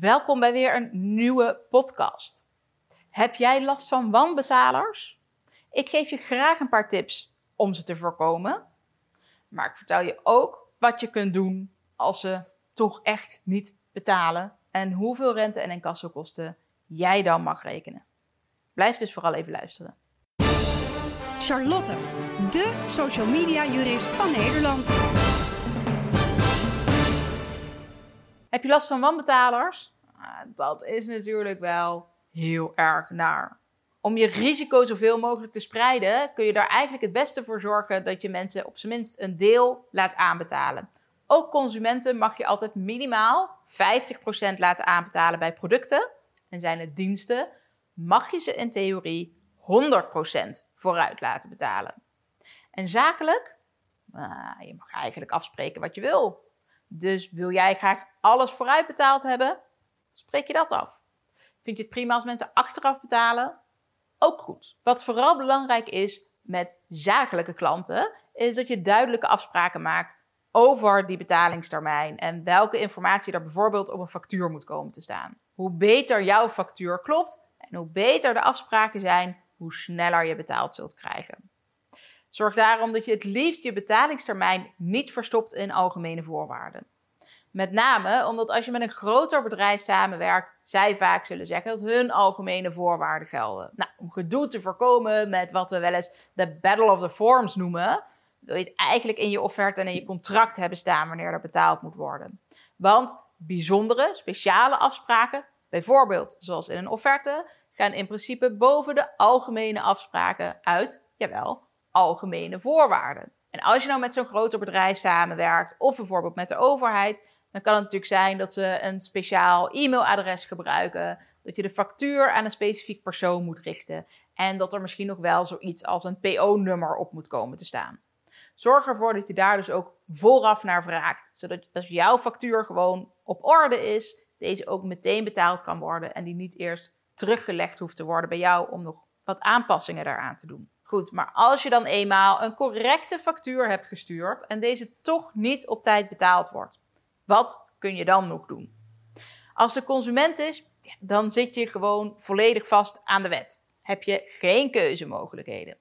Welkom bij weer een nieuwe podcast. Heb jij last van wanbetalers? Ik geef je graag een paar tips om ze te voorkomen. Maar ik vertel je ook wat je kunt doen als ze toch echt niet betalen en hoeveel rente en incassokosten jij dan mag rekenen. Blijf dus vooral even luisteren. Charlotte, de social media jurist van Nederland. Heb je last van wanbetalers? Ah, dat is natuurlijk wel heel erg naar. Om je risico zoveel mogelijk te spreiden, kun je daar eigenlijk het beste voor zorgen dat je mensen op zijn minst een deel laat aanbetalen. Ook consumenten mag je altijd minimaal 50% laten aanbetalen bij producten. En zijn het diensten, mag je ze in theorie 100% vooruit laten betalen. En zakelijk, nou, je mag eigenlijk afspreken wat je wil. Dus wil jij graag alles vooruit betaald hebben, spreek je dat af. Vind je het prima als mensen achteraf betalen? Ook goed. Wat vooral belangrijk is met zakelijke klanten, is dat je duidelijke afspraken maakt over die betalingstermijn en welke informatie er bijvoorbeeld op een factuur moet komen te staan. Hoe beter jouw factuur klopt en hoe beter de afspraken zijn, hoe sneller je betaald zult krijgen. Zorg daarom dat je het liefst je betalingstermijn niet verstopt in algemene voorwaarden. Met name omdat als je met een groter bedrijf samenwerkt, zij vaak zullen zeggen dat hun algemene voorwaarden gelden. Nou, om gedoe te voorkomen met wat we wel eens de Battle of the Forms noemen, wil je het eigenlijk in je offerte en in je contract hebben staan wanneer er betaald moet worden. Want bijzondere, speciale afspraken, bijvoorbeeld zoals in een offerte, gaan in principe boven de algemene afspraken uit, jawel, algemene voorwaarden. En als je nou met zo'n groter bedrijf samenwerkt, of bijvoorbeeld met de overheid, dan kan het natuurlijk zijn dat ze een speciaal e-mailadres gebruiken, dat je de factuur aan een specifiek persoon moet richten en dat er misschien nog wel zoiets als een PO-nummer op moet komen te staan. Zorg ervoor dat je daar dus ook vooraf naar vraagt, zodat als jouw factuur gewoon op orde is, deze ook meteen betaald kan worden en die niet eerst teruggelegd hoeft te worden bij jou om nog wat aanpassingen daaraan te doen. Goed, maar als je dan eenmaal een correcte factuur hebt gestuurd en deze toch niet op tijd betaald wordt, wat kun je dan nog doen? Als de consument is, dan zit je gewoon volledig vast aan de wet. Heb je geen keuzemogelijkheden.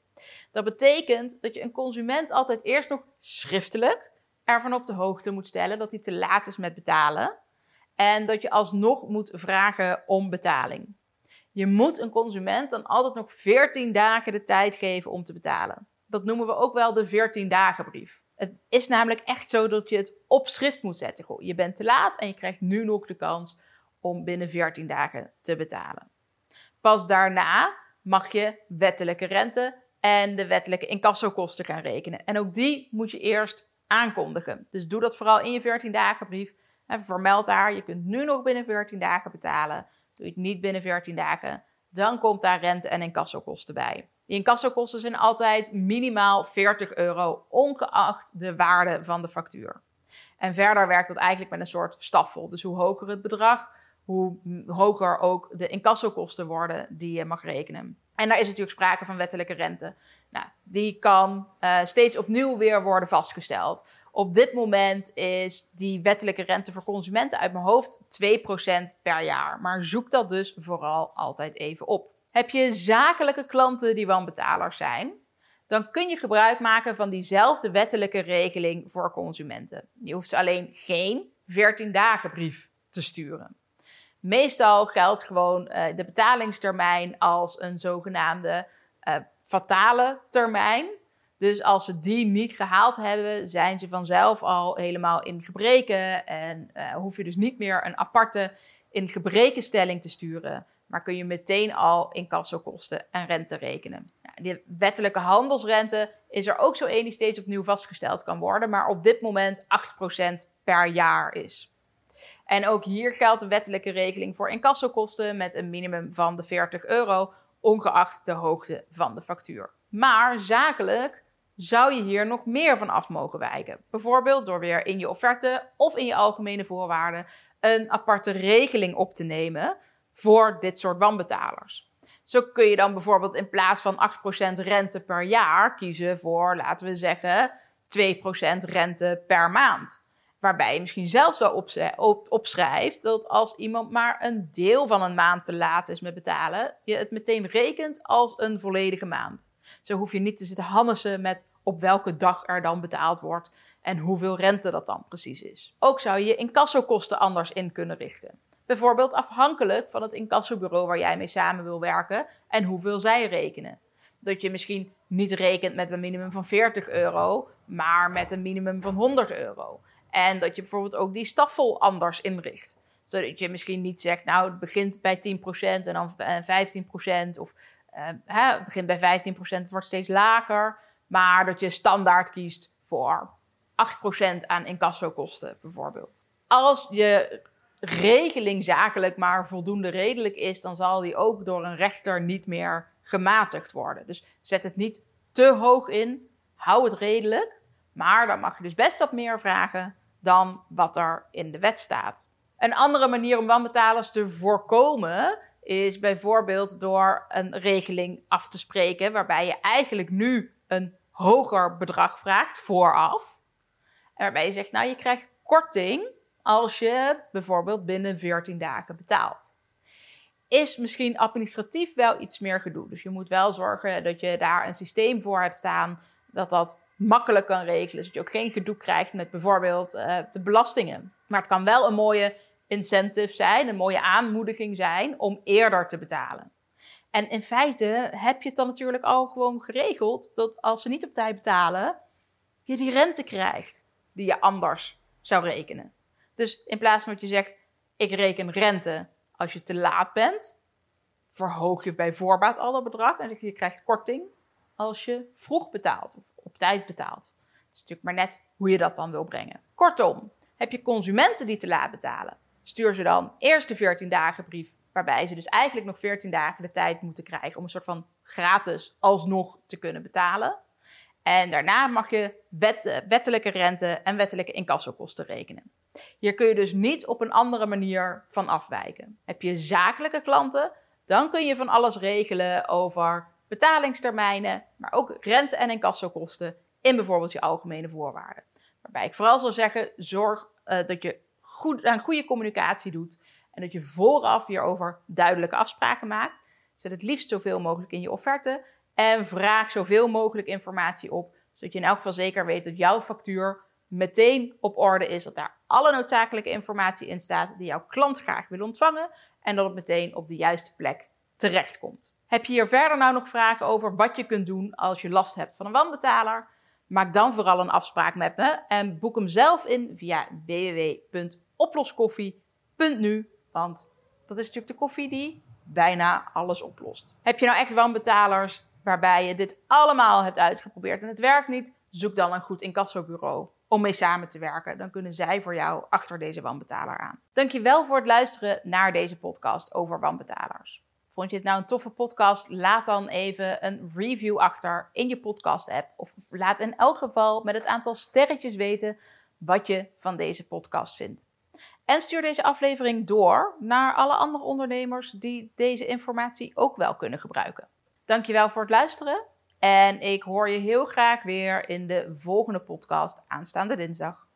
Dat betekent dat je een consument altijd eerst nog schriftelijk ervan op de hoogte moet stellen dat hij te laat is met betalen. En dat je alsnog moet vragen om betaling. Je moet een consument dan altijd nog 14 dagen de tijd geven om te betalen. Dat noemen we ook wel de 14 dagen brief. Het is namelijk echt zo dat je het op schrift moet zetten. Goh, je bent te laat en je krijgt nu nog de kans om binnen 14 dagen te betalen. Pas daarna mag je wettelijke rente en de wettelijke incassokosten gaan rekenen. En ook die moet je eerst aankondigen. Dus doe dat vooral in je 14 dagen brief. En vermeld daar, je kunt nu nog binnen 14 dagen betalen. Doe je het niet binnen 14 dagen, dan komt daar rente en incassokosten bij. Die incassokosten zijn altijd minimaal 40 euro, ongeacht de waarde van de factuur. En verder werkt dat eigenlijk met een soort staffel. Dus hoe hoger het bedrag, hoe hoger ook de incassokosten worden die je mag rekenen. En daar is natuurlijk sprake van wettelijke rente. Nou, die kan uh, steeds opnieuw weer worden vastgesteld. Op dit moment is die wettelijke rente voor consumenten uit mijn hoofd 2% per jaar. Maar zoek dat dus vooral altijd even op. Heb je zakelijke klanten die wanbetalers zijn? Dan kun je gebruik maken van diezelfde wettelijke regeling voor consumenten. Je hoeft alleen geen 14 dagen brief te sturen. Meestal geldt gewoon uh, de betalingstermijn als een zogenaamde uh, fatale termijn. Dus als ze die niet gehaald hebben, zijn ze vanzelf al helemaal in gebreken. En uh, hoef je dus niet meer een aparte in gebrekenstelling te sturen. Maar kun je meteen al incassokosten en rente rekenen. Nou, de wettelijke handelsrente is er ook zo één die steeds opnieuw vastgesteld kan worden. Maar op dit moment 8% per jaar is. En ook hier geldt de wettelijke regeling voor incassokosten met een minimum van de 40 euro, ongeacht de hoogte van de factuur. Maar zakelijk zou je hier nog meer van af mogen wijken. Bijvoorbeeld door weer in je offerte of in je algemene voorwaarden een aparte regeling op te nemen voor dit soort wanbetalers. Zo kun je dan bijvoorbeeld in plaats van 8% rente per jaar kiezen voor, laten we zeggen, 2% rente per maand. Waarbij je misschien zelfs wel op, opschrijft dat als iemand maar een deel van een maand te laat is met betalen, je het meteen rekent als een volledige maand. Zo hoef je niet te zitten hannissen met op welke dag er dan betaald wordt en hoeveel rente dat dan precies is. Ook zou je je incassokosten anders in kunnen richten. Bijvoorbeeld afhankelijk van het incassobureau waar jij mee samen wil werken en hoeveel zij rekenen. Dat je misschien niet rekent met een minimum van 40 euro, maar met een minimum van 100 euro. En dat je bijvoorbeeld ook die staffel anders inricht. Zodat je misschien niet zegt, nou het begint bij 10% en dan 15% of uh, hè, het begint bij 15%, het wordt steeds lager. Maar dat je standaard kiest voor 8% aan incassokosten bijvoorbeeld. Als je regeling zakelijk maar voldoende redelijk is, dan zal die ook door een rechter niet meer gematigd worden. Dus zet het niet te hoog in, hou het redelijk, maar dan mag je dus best wat meer vragen dan wat er in de wet staat. Een andere manier om wanbetalers te voorkomen is bijvoorbeeld door een regeling af te spreken waarbij je eigenlijk nu een hoger bedrag vraagt vooraf. Waarbij je zegt, nou je krijgt korting als je bijvoorbeeld binnen 14 dagen betaalt. Is misschien administratief wel iets meer gedoe. Dus je moet wel zorgen dat je daar een systeem voor hebt staan dat dat makkelijk kan regelen. Zodat je ook geen gedoe krijgt met bijvoorbeeld uh, de belastingen. Maar het kan wel een mooie incentive zijn, een mooie aanmoediging zijn om eerder te betalen. En in feite heb je het dan natuurlijk al gewoon geregeld dat als ze niet op tijd betalen, je die rente krijgt die je anders zou rekenen. Dus in plaats van dat je zegt, ik reken rente als je te laat bent, verhoog je bij voorbaat al dat bedrag en je, krijgt korting als je vroeg betaalt of op tijd betaalt. Het is natuurlijk maar net hoe je dat dan wil brengen. Kortom, heb je consumenten die te laat betalen, stuur ze dan eerst de 14 dagen brief, waarbij ze dus eigenlijk nog 14 dagen de tijd moeten krijgen om een soort van gratis alsnog te kunnen betalen. En daarna mag je wettelijke rente en wettelijke incassokosten rekenen. Hier kun je dus niet op een andere manier van afwijken. Heb je zakelijke klanten, dan kun je van alles regelen over betalingstermijnen, maar ook rente- en incassokosten in bijvoorbeeld je algemene voorwaarden. Waarbij ik vooral zal zeggen, zorg uh, dat je goed, goede communicatie doet en dat je vooraf hierover duidelijke afspraken maakt. Zet het liefst zoveel mogelijk in je offerte en vraag zoveel mogelijk informatie op, zodat je in elk geval zeker weet dat jouw factuur meteen op orde is, dat daar alle noodzakelijke informatie in staat die jouw klant graag wil ontvangen en dat het meteen op de juiste plek terechtkomt. Heb je hier verder nou nog vragen over wat je kunt doen als je last hebt van een wanbetaler? Maak dan vooral een afspraak met me en boek hem zelf in via www.oploskoffie.nu, want dat is natuurlijk de koffie die bijna alles oplost. Heb je nou echt wanbetalers waarbij je dit allemaal hebt uitgeprobeerd en het werkt niet? Zoek dan een goed incassobureau om mee samen te werken. Dan kunnen zij voor jou achter deze wanbetaler aan. Dankjewel voor het luisteren naar deze podcast over wanbetalers. Vond je het nou een toffe podcast? Laat dan even een review achter in je podcast-app. Of laat in elk geval met het aantal sterretjes weten wat je van deze podcast vindt. En stuur deze aflevering door naar alle andere ondernemers die deze informatie ook wel kunnen gebruiken. Dankjewel voor het luisteren en ik hoor je heel graag weer in de volgende podcast aanstaande dinsdag.